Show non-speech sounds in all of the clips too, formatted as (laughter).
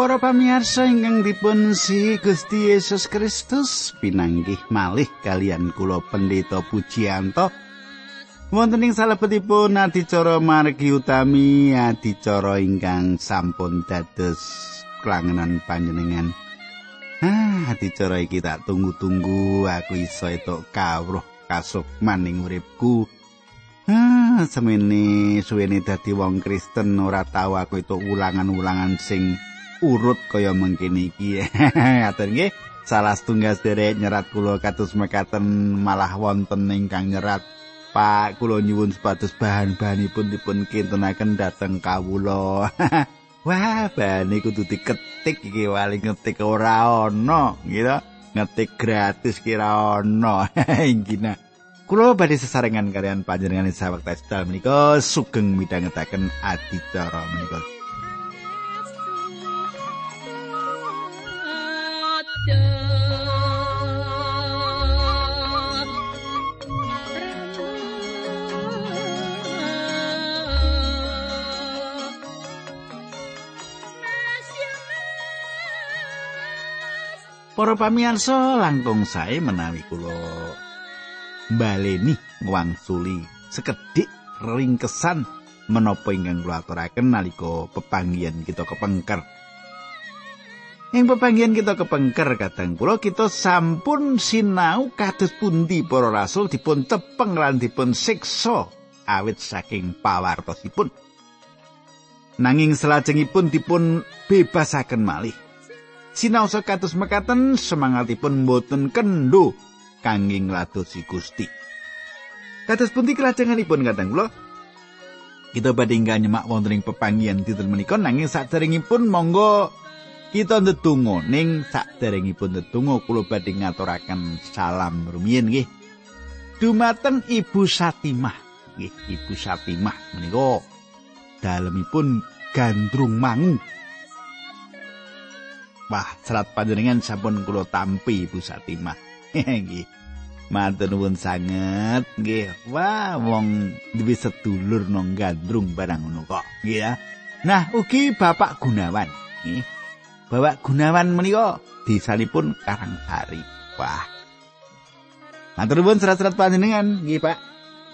Para pamirsa ingkang dipun si Gusti Yesus Kristus pinanggih malih kalian kula pendeta Pujianto wonten ing salebetipun adicara margi utami adicara ingkang sampun dados klangenan panjenengan Ah, adicara iki tak tunggu-tunggu aku iso etuk kawruh kasukman ing uripku. Ah, semene suwene dadi wong Kristen ora tau aku itu ulangan-ulangan sing urut kaya mengkene iki. (laughs) Ngaten nggih. Salah setunggal derek nyerat kula kados mekaten malah wonten ingkang nyerat Pak kula nyuwun sepatus bahan-bahanipun dipun kintunaken dhateng kawula. (laughs) Wah, bane kudu diketik iki wali ngetik ora ana, gitu. Ngetik gratis kira ana. (laughs) Ingkina. Kulo badhe sesarengan kalian panjenengan sawektu sedal menika sugeng midhangetaken adicara menika. Para pamirsa langkung sae menawi kula baleni wangsuli sekedhik ringkesan menapa ingkang kula aturaken nalika pepanggihan kita kepengker. Ing pepanggihan kita kepengker kadang kula kita sampun sinau kados pundi para rasul dipun tepeng lan dipun siksa awit saking pawartosipun. Nanging selajengipun dipun bebasaken malih. Sinaosa kados mekaten semangatipun boten kendo kangge ngladosi Gusti. Kados pundi kelajenganipun kadang kula? Kita badhe nyemak wonten ing pepanggihan dinten menika nanging saderengipun monggo kita ndedonga ning saderengipun ndedonga kula badhe ngaturaken salam rumiyin nggih. Dumateng Ibu Satimah, nggih Ibu Satimah menika dalemipun gandrung mangu. Wah, serat panjenengan sampun kula tampi Ibu Satimah. (laughs) Nggih. Matur nuwun sanget nggih. Wah, wong duwe sedulur nang gandrung barang ngono kok. Nggih ya. Nah, ugi Bapak Gunawan. Nggih. Bapak Gunawan menika desanipun Karangsari. Wah. Matur nuwun serat-serat panjenengan nggih, Pak.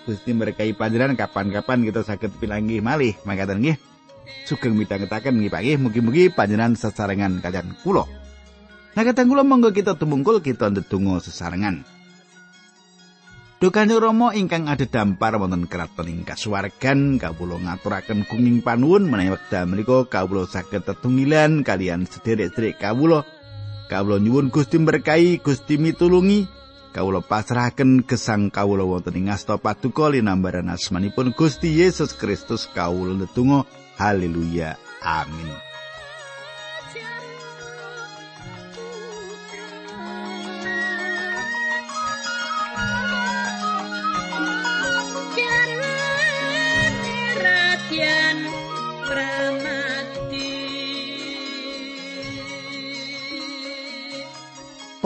Gusti berkahi panjenengan kapan-kapan kita saged pilanggih malih makaten nggih. sugeng midhangetaken nggih Pak nggih mugi-mugi panjenengan sesarengan kalian kula. Nah kadang kula monggo kita tumungkul kita ndedonga sesarengan. Dukane Rama ingkang ada dampar wonten kraton ing kasuwargan kawula ngaturaken kuning panuwun menawi wekdal menika kawula saged tetunggilan kalian sederek-sederek kawula. Kawula nyuwun Gusti berkahi, Gusti mitulungi, kawula pasrahaken gesang kawula wonten ing asta paduka linambaran asmanipun Gusti Yesus Kristus kawula ndedonga Haleluya. Amin.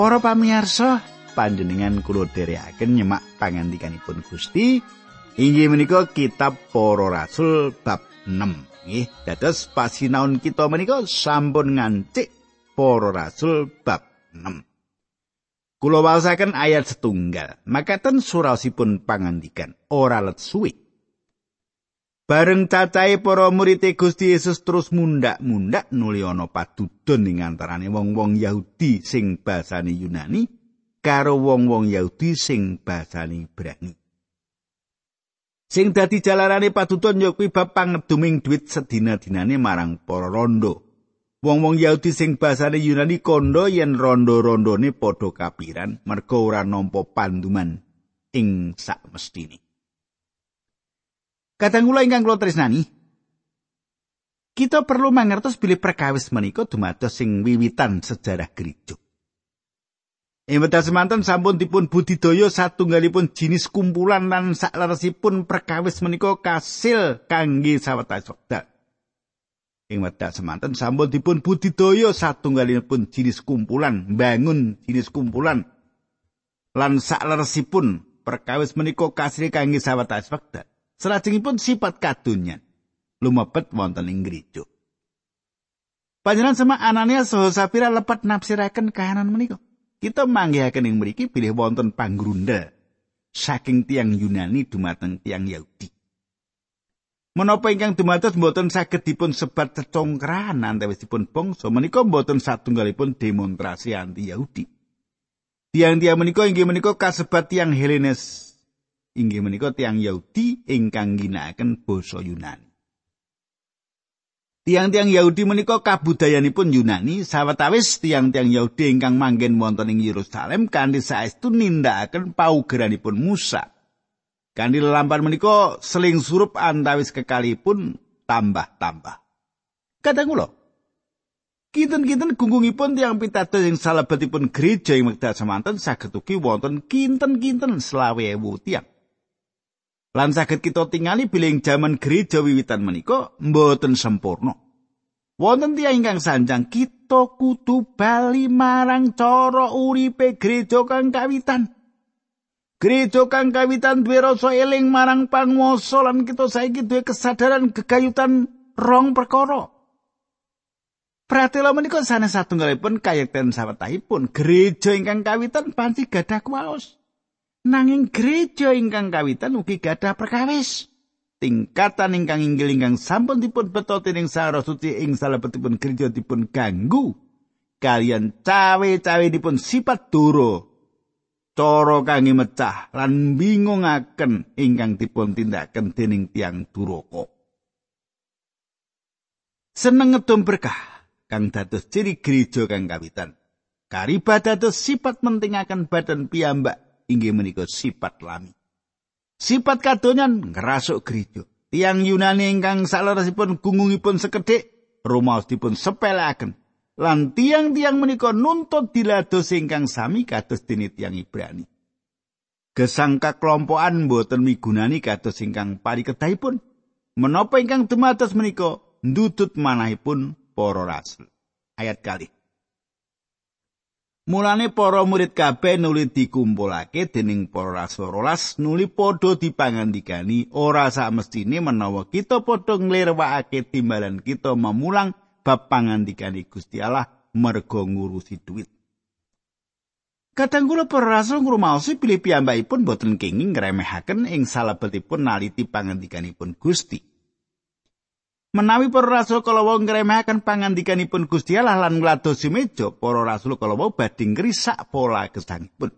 Para pamirsa, panjenengan kula dherekaken nyemak pangandikanipun Gusti. Inggih menika kitab Para Rasul bab 6. nggih dados pasinaon kita menika sampun ngancik para rasul bab 6 Kula waosaken ayat setunggal. Makaten surasipun pangandikan. Ora let suwi Bareng cacahe para murid Gusti Yesus terus mundak-mundak nuli ana padudon ing antarane wong-wong Yahudi sing basane Yunani karo wong-wong Yahudi sing basane Ibrani. Sing dadi jalarane patuton ya kuwi bab pangeduming dhuwit sedina-dinane marang para rondo. Wong-wong Yahudi sing basane Yunani kondo yen rondo-rondone padha kapiran merga ora nampa panduman ing sak mestine. Kadang kula ingkang kula tresnani, kita perlu mangertos bilih perkawis menika dumados sing wiwitan sejarah gereja. Ing wekdal semanten sampun dipun budidaya satunggalipun jinis kumpulan lan sakleresipun perkawis menika kasil kangge sawetawis wekdal. Ing wekdal semanten sampun dipun budidaya satunggalipun jinis kumpulan, bangun jinis kumpulan lan sakleresipun perkawis menika kasil kangge sawetawis wekdal. Salajengipun sifat kadonyan lumebet wonten ing gereja. Panjenengan sama Ananias saha Sapira lepat nafsiraken kahanan menika. Kita manggihaken ing mriki bilih wonten panggrunda saking tiang Yunani dumateng tiang Yahudi. Menapa ingkang dumados mboten saged dipun sebat cecongkrahan antawisipun bangsa menika mboten satunggalipun demonstrasi anti Yahudi. Tiang-tiang menika inggih menika kasebat tiang Helenes. Inggih menika tiang Yahudi ingkang ginakaken basa Yunani. Tiang-tiang Yahudi menika kabudayanipun Yunani sawetawis tiang-tiang Yahudi ingkang manggen wonten ing Yerusalem kanthi saestu nindakaken paugeranipun Musa. Kanthi lelampahan menika seling surup antawis kekalipun tambah-tambah. Kadang kula Kinten-kinten gungungipun tiang pitados ing salebetipun gereja ing wekdal semanten saged ugi wonten kinten-kinten selawe ewu tiang. Lan saged kita tingali bilih jaman gereja wiwitan menika mboten sempurna. Wonten tiyang ingkang sanjang kita kudu bali marang cara uripe gereja kang kawitan. Gereja kang kawitan duwe rasa eling marang panguwasa lan kita saiki duwe kesadaran gegayutan rong perkara. Pratela menika sanes satunggalipun kayekten sawetahipun gereja ingkang kawitan panci gadah kuwaos. Nanging gereja ingkang kawitan ugi gadah perkawis. Tingkatan ingkang inggil ingkang sampun dipun betotin ing sarah suci ing salebetipun gereja dipun ganggu. Kalian cawe-cawe dipun sifat duro. Coro kangi mecah lan bingungaken ingkang dipun tindakan dening tiang duroko. Seneng ngedom berkah kang dados ciri gereja kang kawitan. Karibat dados sifat mentingaken badan piyambak inggih menika sifat lami. Sifat kadonyan ngerasuk gereja. Tiang Yunani ingkang salerasipun gungungipun sekedhik rumaos sepeleaken. Lan tiang-tiang menika nuntut dilados ingkang sami kados dene tiang Ibrani. Gesangka kelompokan boten migunani kados ingkang parikedahipun. Menapa ingkang dumados menika ndudut manahipun para rasul. Ayat kali. Mulane para murid kabeh nuli dikumpulake dening para rasul nuli padha dipangandikani ora samestine menawa kita padha nglirwakake timbalan kita memulang bab pangandikani Gusti Allah merga ngurusi duit. Kadang kula para rasul ngrumaosi pilih piyambakipun boten kenging ngremehaken ing salebetipun naliti pangandikanipun Gusti. Menawi para rasul kala wau ngremehaken pangandikanipun Gusti Allah lan ngladosi meja, para rasul kala wau badhe ngrisak pola gesangipun.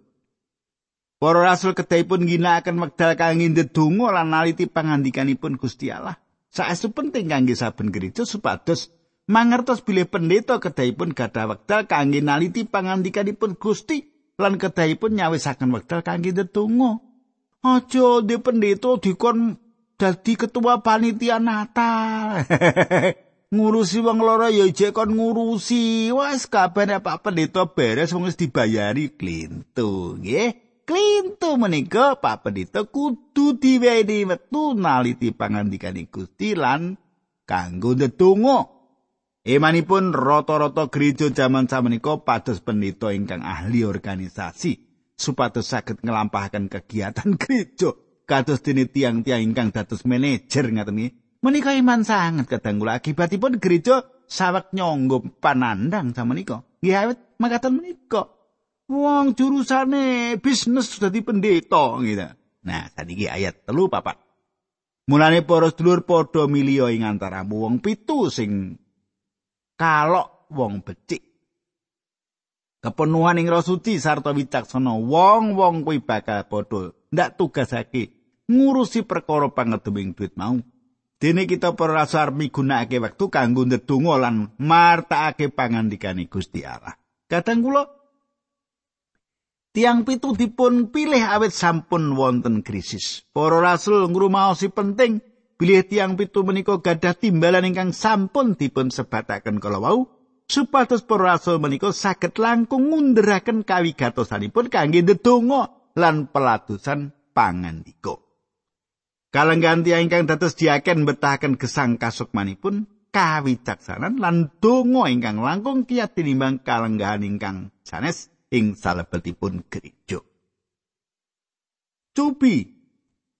Para rasul kedahipun ginakaken wekdal kangge ndedonga lan naliti pangandikanipun Gusti Allah. Saestu penting kangge saben gereja supados mangertos bilih pendeta kedahipun gadah wekdal kangge naliti pangandikanipun Gusti lan kedahipun nyawisaken wekdal kangge ndedonga. Aja di pendeta dikon dadi ketua panitia Natal. (laughs) ngurusi wong loro ya jek kon ngurusi. Wes kabeh Pak Pendeta beres wong wis dibayari klintu, nggih. Klintu menika Pak Pendeta kudu diweni wektu naliti pangandikane Gusti lan kanggo ndedonga. Emanipun rata-rata gereja jaman samenika pados pendeta ingkang ahli organisasi supados saged nglampahaken kegiatan (laughs) gereja kados dene tiang-tiang ingkang dados manajer ngaten iki. Menika iman sangat kadang kula akibatipun gereja sawek nyonggo panandang sama menika. Nggih awet makaten menika. Wong jurusane bisnis sudah di pendeta gitu. Nah, tadi ayat telu papat. Mulane para sedulur padha milio ing antaramu wong pitu sing kalok wong becik. Kepenuhan ing roh suci sarta wicaksana wong-wong kuwi bakal padha ndak tugasake ngurusi perkara pangedeming duit mau. Dene kita para rasar migunakake wektu kanggo ndedonga lan martakake pangandikane Gusti Allah. Kadang kula tiang pitu dipun pilih awet sampun wonten krisis. Para rasul ngrumaosi penting bilih tiang pitu menika gadah timbalan ingkang sampun dipun sebataken kala wau supados para rasul menika saged langkung ngunderaken kawigatosanipun kangge ndedonga lan peladusan pangandika. Kalenggan tiang ingkang dados diaken betahaken gesang kasukmanipun kawicaksanan lan donga ingkang langkung kiyat tinimbang kalenggahan ingkang sanes ing salebetipun gereja. Cupi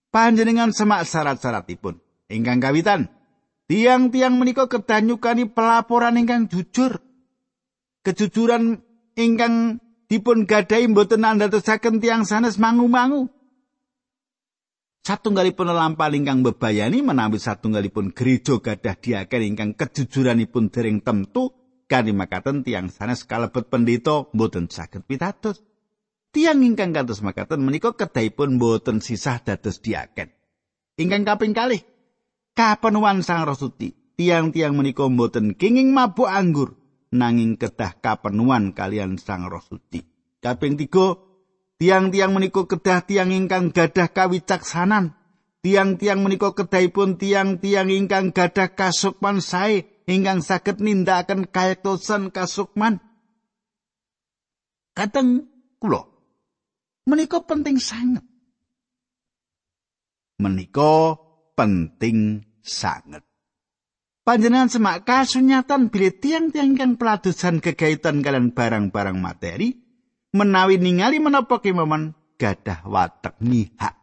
panjenengan semak syarat-syaratipun ingkang kawitan Tiang-tiang menika kedah nyukani pelaporan ingkang jujur. Kejujuran ingkang dipun gadahi mboten andhatosaken tiang sanes mangu-mangu. Satunggalipun lampah ingkang bebayani menawi satunggalipun gereja gadah diaken ingkang kejujuranipun dereng temtu kanthi makaten tiang sanes kalebet pendeta mboten saged pitados. Tiang ingkang kados makaten menika kedahipun mboten sisah dados diaken. Ingkang kaping kalih kapenuan Sang Rasuti. Tiang-tiang menika mboten kenging mabuk anggur nanging kedah kapenuan kalian Sang Rasuti. Kaping tiga Tiang-tiang menika kedah tiang ingkang gadah kawicaksanan. Tiang-tiang menika kedahipun tiang-tiang ingkang gadah kasukman sae ingkang saged nindakaken kayektosan kasukman. Kateng kula menika penting sangat. Menika penting sangat. Panjenengan semak kasunyatan bilih tiang-tiang ingkang peladusan kegaitan kalian barang-barang materi menawi ningali menapa kemawon gadah watek mihak.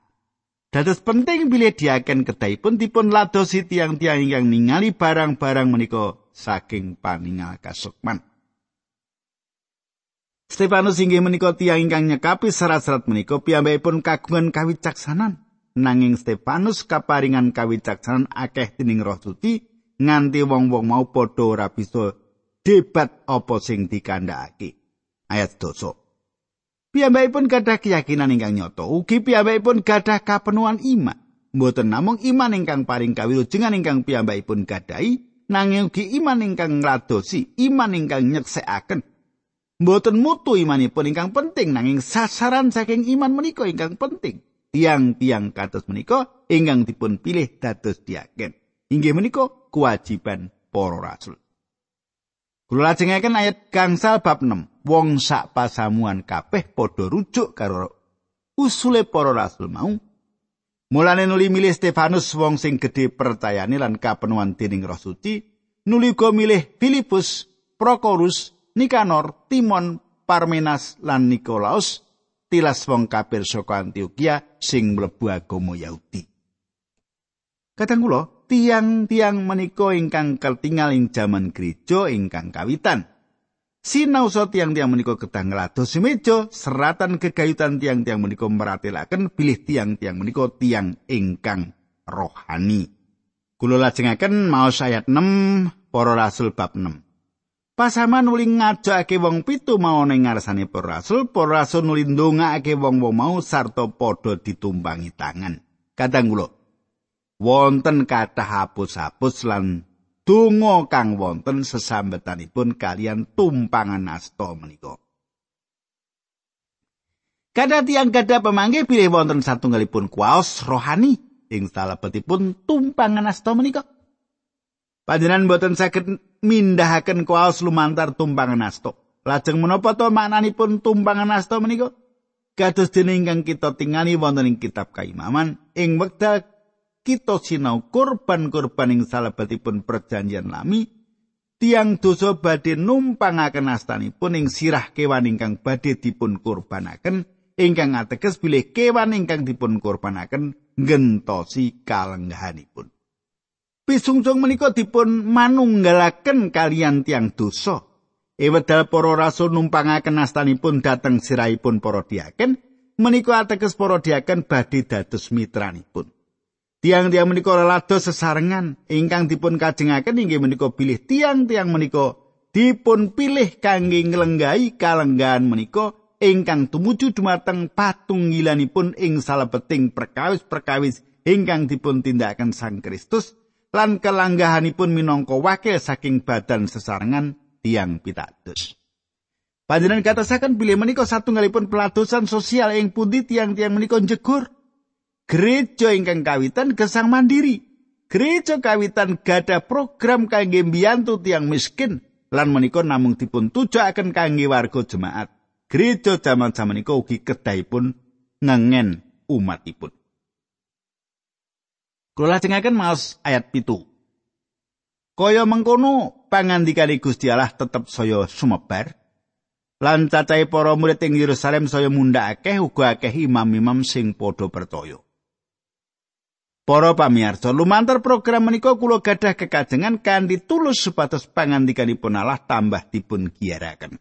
Dados penting bilih diaken kedahipun dipun ladosi tiang-tiang ingkang ningali barang-barang menika saking paningal kasukman. Stefanus inggih menika tiang ingkang nyekapi serat-serat menika piyambakipun kagungan kawicaksanan. Nanging Stefanus kaparingan kawicaksanan akeh dening Roh Suci nganti wong-wong mau padha ora bisa debat apa sing dikandhakake. Ayat dosa. Piyambakipun gadah keyakinan ingkang nyata, ugi piyambakipun gadah kapenuhan iman. Mboten namung iman ingkang paring kawilujengan ingkang piyambakipun gadahi, nanging ugi iman ingkang ngladosi, iman ingkang nyeksekaken. Mboten mutu imanipun ingkang penting nanging sasaran saking iman menika ingkang penting. Tiang-tiang kados menika ingkang dipun pilih dados diaken. Inggih menika kewajiban para rasul. Kula lajengaken ayat gangsal bab 6. Wong sak pasamuan kabeh padha rujuk karo usule para rasul mau. Mulane nuli milih Stefanus wong sing gedhe percayane lan kapenuhan dening Roh Suci, nuli go milih Filipus, Prokorus, Nikanor, Timon, Parmenas lan Nikolaus, tilas wong kafir saka Antioquia sing mlebu agama Yahudi. Kadang kula tiang-tiang menika ingkang ketinggal ing jaman gereja ingkang kawitan. Sinau so tiang-tiang menika kedah nglados meja seratan kegayutan tiang-tiang menika meratelaken bilih tiang-tiang menika tiang ingkang rohani. Kula lajengaken maos ayat 6 para rasul bab 6. Pasaman nuli ngajakake wong pitu mau ning ngarsane para rasul, para rasul nuli ndongakake wong-wong mau sarta padha ditumpangi tangan. Kadang kula wonten kathah hapus-hapus lan donga kang wonten sesambetanipun kalian tumpangan asta menika. Kada tiang gada pemanggih pilih wonten satunggalipun kuaos rohani ing salebetipun tumpangan asta menika. Panjenengan boten saged mindahaken kuaos lumantar tumpangan asta. Lajeng menapa to maknanipun tumpangan asta menika? Kados dene ingkang kita tingali wonten ing kitab Kaimaman ing wekdal kita sinau korban-korban ing salebetipun perjanjian lami tiang dosa badhe numpangaken astanipun ing sirah kewan ingkang badhe dipun kurbanaken ingkang ateges bilih kewan ingkang dipun kurbanaken ngentosi kalenggahanipun pisungsung menika dipun manunggalaken kalian tiang dosa. Ewedal para rasul numpangaken astanipun dhateng sirahipun para diaken menika ateges para diaken badhe dados mitranipun. Tiang-tiang menika lado sesarengan ingkang dipun kajengaken inggih menika pilih tiang-tiang menika dipun pilih kangge nglenggahi kalenggahan menika ingkang tumuju dumateng patunggilanipun ing salebeting perkawis-perkawis ingkang dipun tindakaken Sang Kristus lan kelanggahanipun minangka wakil saking badan sesarengan tiang pitados. Panjenengan katasaken bilih menika satunggalipun pelatusan sosial ing pundi tiang-tiang menika jegur Gereja ingkang kawitan gesang mandiri. Gereja kawitan gada program kangge mbiyantu tiang miskin lan menika namung dipun tujuaken kangge warga jemaat. Gereja jaman-jaman menika ugi kedahipun ngengen umatipun. Kula lajengaken maos ayat pitu. Kaya mengkono pangandikane Gusti Allah tetep saya sumebar lan cacahe para murid ing Yerusalem saya mundhak akeh uga akeh imam-imam sing padha percaya. Para pamirsa, lumantar program menika kula gadah kekajengan kanthi tulus supados pangandikanipun Allah tambah dipun giyaraken.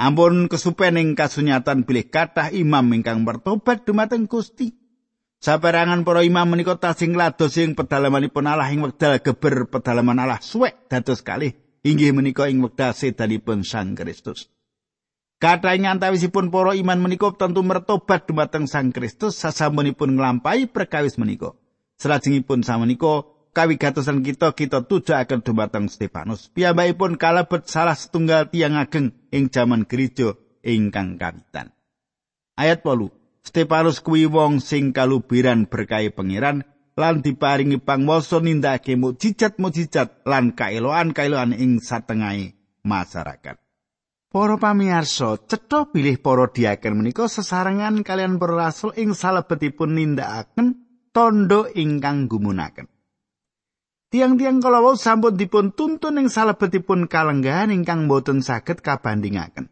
Ampun kesupen ing kasunyatan bilih kathah imam ingkang bertobat dumateng Gusti. Saperangan para imam menika tasing lados ing pedalamanipun Allah ing wekdal geber pedalaman Allah suwek dados kalih inggih menika ing wekdal sedanipun Sang Kristus. Kathah ngantawisipun para iman menika tentu mertobat dumateng Sang Kristus sasampunipun nglampahi perkawis menika. Salajengipun samenika kawigatosan kita kita tujuaken dumateng Stefanus. Piyambakipun kalebet salah setunggal tiang ageng ing jaman gereja ingkang kawitan. Ayat 8. Stefanus kuwi wong sing kalubiran berkahi pangeran lan diparingi pangwasa nindakake mukjizat-mukjizat lan kaeloan-kaeloan ing satengahe masyarakat. Para pamirsa, cetha bilih para diaken menika sesarengan kalian para rasul ing salebetipun nindakaken tondo ingkang gumunaken. Tiang-tiang kalawau sampun dipun tuntun ing salebetipun kalenggahan ingkang boten saged kabandingaken.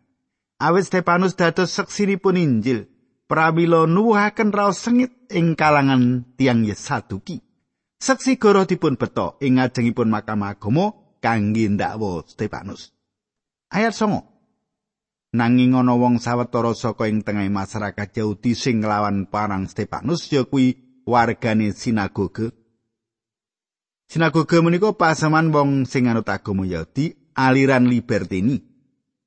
Awit Stefanus dados seksinipun Injil, pramila nuwuhaken raos sengit ing kalangan tiang Yesaduki. Seksi goro dipun beto ing ngajengipun Mahkamah Agama kangge ndakwa Stefanus. Ayat 9. nanging ana wong sawetara saka ing tengah masyarakat Yahudi sing nglawan parang Stefanus ya kuwi wargane sinagoge. Sinagoge menika pasaman wong sing anut agama Yahudi aliran Libertini.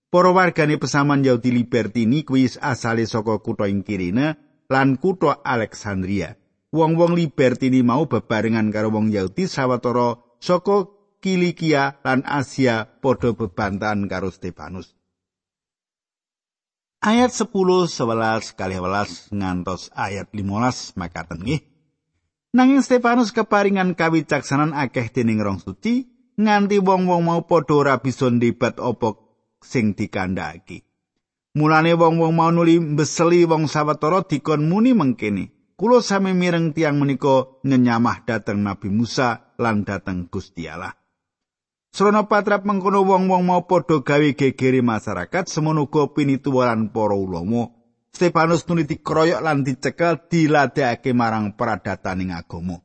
Para wargane pesaman Yahudi Libertini kuwi asale saka kutha ing Kirene lan kutha Alexandria. Wong-wong Libertini mau bebarengan karo wong Yahudi sawetara saka Kilikia lan Asia padha bebantan karo Stefanus. ayat 10 11 kali 11 ngantos ayat 15 makaten nggih nanging Stefanus keparingan kawicaksanan akeh dening rong suci nganti wong-wong mau padha ora bisa debat apa sing dikandhaki mulane wong-wong mau nuli mbeseli wong sawetara dikon muni mengkene kula sami mireng tiang menika ngenyamah dateng Nabi Musa lan dateng Gusti Allah Srana patrap mengkono wong-wong mau padha gawe gegere masyarakat semono uga pinituwalan para ulama. Stefanus nuli dikroyok lan dicekel diladekake marang peradataning agama.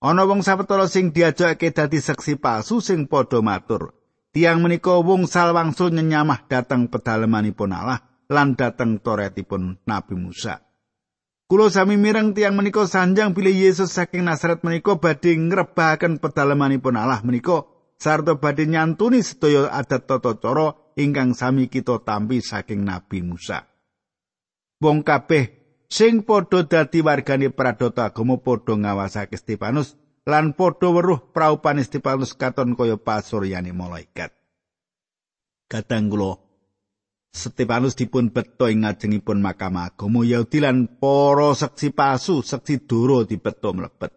Ana wong sawetara sing diajakake dadi seksi palsu sing padha matur. Tiang menika wong salwangsul nyenyamah dateng pedalemanipun Allah lan dateng toretipun Nabi Musa. Kulo sami mireng tiang menika sanjang pilih Yesus saking Nazaret menika badhe ngrebahaken pedalemanipun Allah menika sarta badhe nyantuni sedaya adat tata cara ingkang sami kita tampi saking Nabi Musa. Wong kabeh sing padha dadi wargane pradata agama padha ngawasake Stefanus lan padha weruh praupane Stefanus katon kaya pasuryane malaikat. Kadang kula Stefanus dipun beto ing ngajengipun Mahkamah Agama Yahudi lan para seksi palsu, seksi duro dibeto mlebet.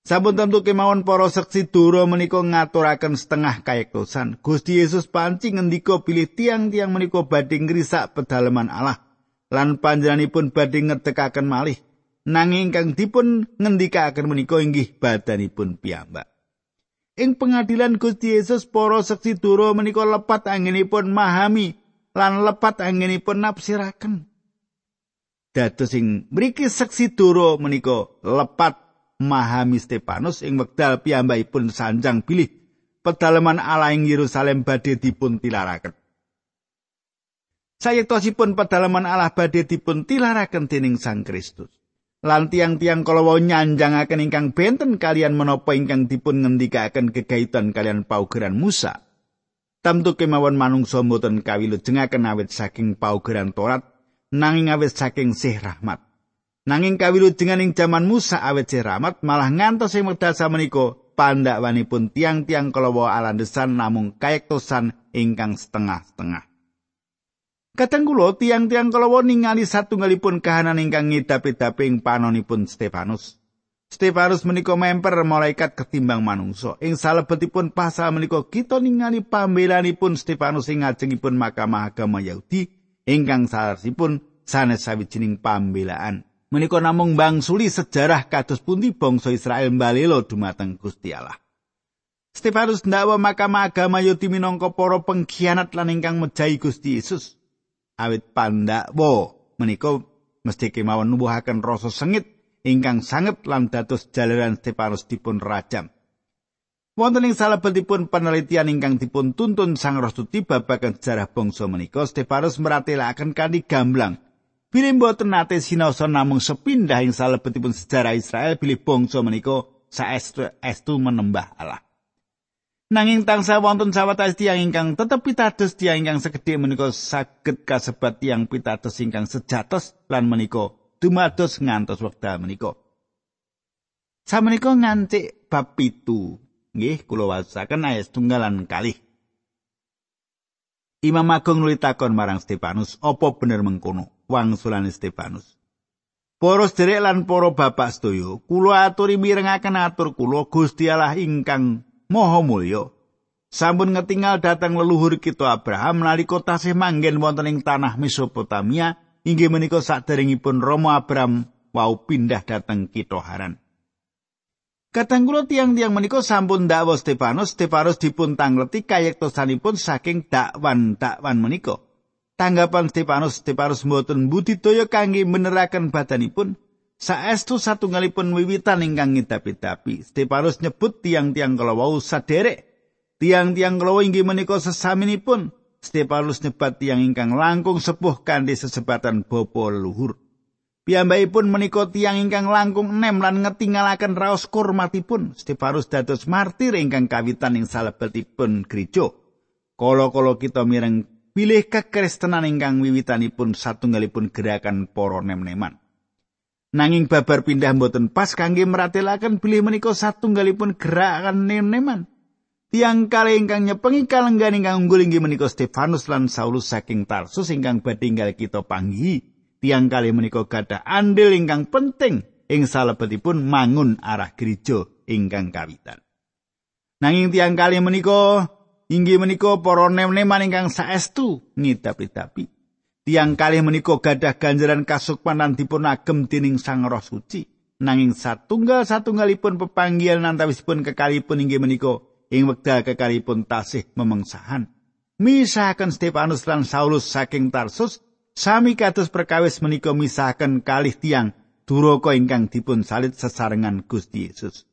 Sampun tentu kemawon para seksi dura menika ngaturaken setengah kayektosan. Gusti Yesus panci ngendika pilih tiang-tiang menika badhe ngrisak pedalaman Allah lan panjenenganipun badhe ngedekaken malih. Nanging kang dipun ngendikaken menika inggih badanipun piyambak. Ing pengadilan Gusti Yesus para seksi dura menika lepat anginipun mahami lan lepat anginipun nafsiraken. Dados sing mriki seksi dura menika lepat mahami Stefanus ing wekdal piyambakipun sanjang bilih pedalaman Allah ing Yerusalem badhe dipun tilaraken. Sayektosipun pedalaman Allah badhe dipun tilaraken dening Sang Kristus. Lan tiang-tiang kalawa nyanjangaken ingkang benten kalian menapa ingkang dipun ngendikaken gegayutan kalian paugeran Musa. Tamtu kemawon manungsa mboten kawilujengaken awit saking paugeran Torat nanging awit saking sih rahmat. Nanging kawilujengan ing jaman Musa awet rahmat malah ngantos ing wekdal samenika pandhawanipun tiang-tiang kalawa alandesan namung kayektosan ingkang setengah-setengah. Kadang kula tiang-tiang kalawa ningali satunggalipun kahanan ingkang ngidapi-dapi ing panonipun Stefanus. Stefanus menika memper malaikat ketimbang manungsa. Ing salebetipun pasal menika kita ningali pambelanipun Stefanus ing ngajengipun Mahkamah Agama Yahudi ingkang sarsipun sanes sawijining pambelaan. menika namung bangsuli sejarah kados pundi bangsa Israel mbalelo dumateng Gusti Allah. Stefanus ndakwa Mahkamah Agama Yahudi minangka para pengkhianat lan ingkang mejahi Gusti Yesus. Awit pandakwa menika mesti kemawon nuwuhaken rasa sengit ingkang sanget lan dados jalaran Stefanus dipun rajam. Wonten ing salebetipun penelitian ingkang dipun tuntun Sang Roh babagan sejarah bangsa menika Stefanus meratelaken kanthi gamblang bilih mboten nate sinaosa namung sepindah ing salebetipun sejarah Israel bilih bangsa menika saestu estu menembah Allah. Nanging tangsa wonten sawetawis tiyang ingkang tetep pitados tiyang ingkang sekedhik menika saged kasebat tiyang pitados ingkang sejatos lan menika dumados ngantos wekdal menika. Samenika ngancik bab pitu. Nggih, kula wasaken ayat tunggalan kalih. Imam Agung nulitakon marang Stefanus, apa bener mengkono? Wangsulane Stefanus. Para sederek lan para bapak sedaya, kula aturi mirengaken atur kula Gusti Allah ingkang Maha mulya sampun ngetingal datang leluhur kita Abraham nalika tasih manggen wonten ing tanah Mesopotamia inggih menika saderengipun Romo Abraham wau pindah dateng kita Haran. Kadang kula tiang-tiang menika sampun dakwa Stefanus, Stefanus dipun tangleti kayektosanipun saking dakwan-dakwan menika. Tanggapan Stefanus, Stefanus mboten budidaya kangge meneraken badanipun, Saestu satunggalipun wiwitan ingkang ngidapi-dapi. Stefanus nyebut tiang-tiang kalawau saderek. Tiang-tiang kalawau inggih menika sesaminipun. Stefanus nyebat tiang ingkang langkung sepuh kanthi sesebatan bapa leluhur. Piyambakipun menika tiang ingkang langkung enem lan ngetingalaken raos kurmatipun. Stefanus dados martir ingkang kawitan ing salebetipun gereja. Kala-kala kita mireng pilih kekristenan ingkang wiwitanipun satunggalipun gerakan para nem-neman. Nanging babar pindah mboten pas kangge meratelaken bilih menika satunggalipun gerakan nem-neman. Tiang kali ingkang nyepengi kalenggan ingkang unggul inggih menika Stefanus lan Saulus saking Tarsus ingkang badhe kita panggi. Tiang kali menika gadah andil ingkang penting ing salebetipun mangun arah gereja ingkang kawitan. Nanging tiang kali menika inggih menika para nem-neman ingkang saestu ngidapi-dapi. Tiang kalih menika gadah ganjaran kasukmanan dipun agem dening Sang Roh Suci. Nanging satunggal satunggalipun pepanggihan antawisipun kekalipun inggih menika ing wekdal kekalipun tasih memengsahan. Misahaken Stefanus lan Saulus saking Tarsus sami kados perkawis menika misahaken kalih tiang duraka ingkang dipun salit sesarengan Gusti Yesus.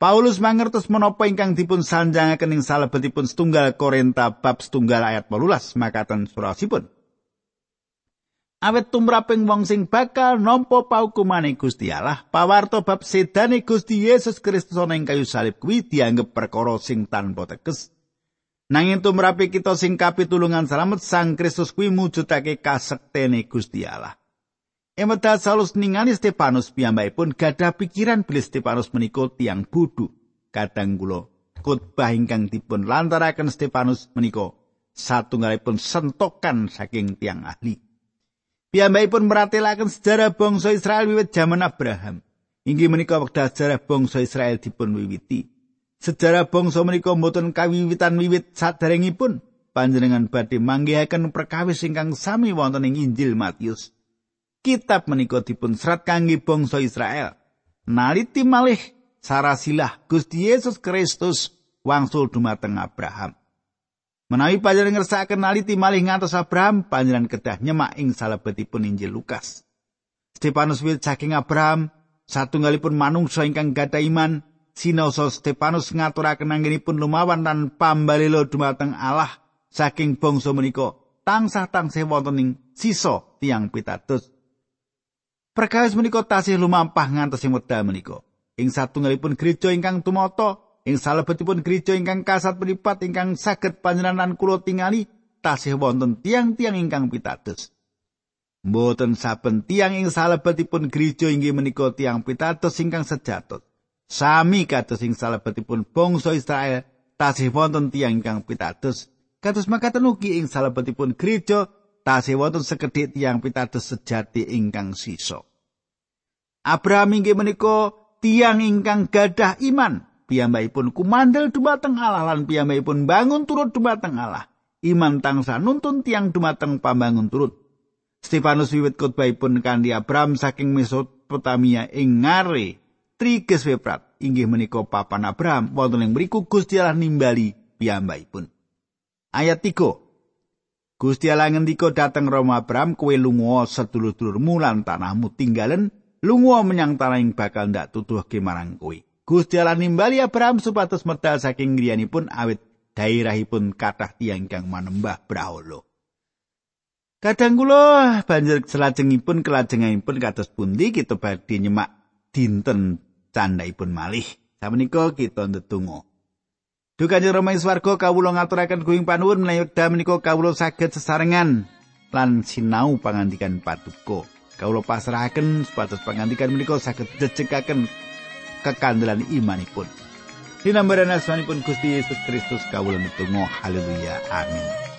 Paulus mangertos menapa ingkang dipun sanjangaken ing salebetipun setunggal Korinta bab setunggal ayat 18 makaten surasipun. Awet tumraping wong sing bakal nampa paukumane Gusti Allah. Pawarto bab sedane Gusti Yesus Kristus ana ing kayu salib kuwi dianggep perkara sing tanpa teges. Nanging tumrape kita sing kapitulungan selamat Sang Kristus kuwi mujudake kasektene Gusti Allah. Emeta salus ningali Stefanus piyambakipun gadah pikiran bilih Stefanus menika tiang bodho. Kadang kula khotbah ingkang dipun lantaraken Stefanus menika satunggalipun sentokan saking tiang ahli Piyambakipun meratelaken sejarah bangsa Israel wiwit jaman Abraham. Inggih menika wekdal sejarah bangsa Israel dipun wiwiti. Sejarah bangsa menika mboten kawiwitan wiwit saderengipun panjenengan badhe manggihaken perkawis ingkang sami wonten ing Injil Matius. Kitab menika dipun serat kangge bangsa Israel. Naliti malih sarasilah Gusti Yesus Kristus wangsul dumateng Abraham. Menawi panjenengan ngersakaken naliti malih ngantos Abraham, panjenengan kedah nyemak ing salebetipun Injil Lukas. Stefanus wil saking Abraham, satunggalipun manungsa ingkang gadah iman, sinaosa Stefanus ngaturaken anggenipun lumawan lan pambalelo dumateng Allah saking bangsa menika tansah-tansah wonten ing sisa tiang pitados. Perkawis menika tasih lumampah ngantos ing wekdal menika. Ing satunggalipun gereja ingkang tumata ing salebetipun gereja ingkang kasat pelipat ingkang saged panjenengan kula tingali tasih wonten tiang-tiang ingkang pitados. Mboten saben tiang ing salebetipun gereja inggih menika tiang pitados ingkang sejatut. Sami kados ing salebetipun bangsa Israel tasih wonten tiang ingkang pitados. Kados makaten ugi ing salebetipun gereja tasih wonten sekedhik tiang pitados sejati ingkang sisa. Abraham inggih menika tiang ingkang gadah iman piyambakipun kumandel dumateng Allah lan piyambakipun bangun turut dumateng Allah. Iman tangsa nuntun tiang dumateng pambangun turut. Stefanus wiwit khotbahipun kanthi Abraham saking Mesopotamia ing ngare Triges Weprat inggih menika papan Abraham wonten ing mriku Gusti Allah nimbali piyambakipun. Ayat 3. Gusti Allah ngendika dhateng Roma Abraham kowe lunga sedulur-dulurmu lan tanahmu tinggalen lunga menyang tanah ing bakal ndak tutuhke marang kowe. Gusti Allah nimbali Abraham supados medal saking griyanipun awit daerahipun kathah tiyang kang manembah brahala. Kadang kula banjur selajengipun kelajengipun kados pundi kita badhe nyemak dinten candhaipun malih. Samenika kita ndedonga. Duh Kanjeng Rama swarga kawula ngaturaken kuing panuwun menawi wekdal menika kawula saged sesarengan lan sinau pangandikan patuko. Kawula pasrahaken supados pangandikan menika saged jejegaken kekandelan imanipun. Dinambaran asmanipun Gusti Yesus Kristus kawula netunggal haleluya amin.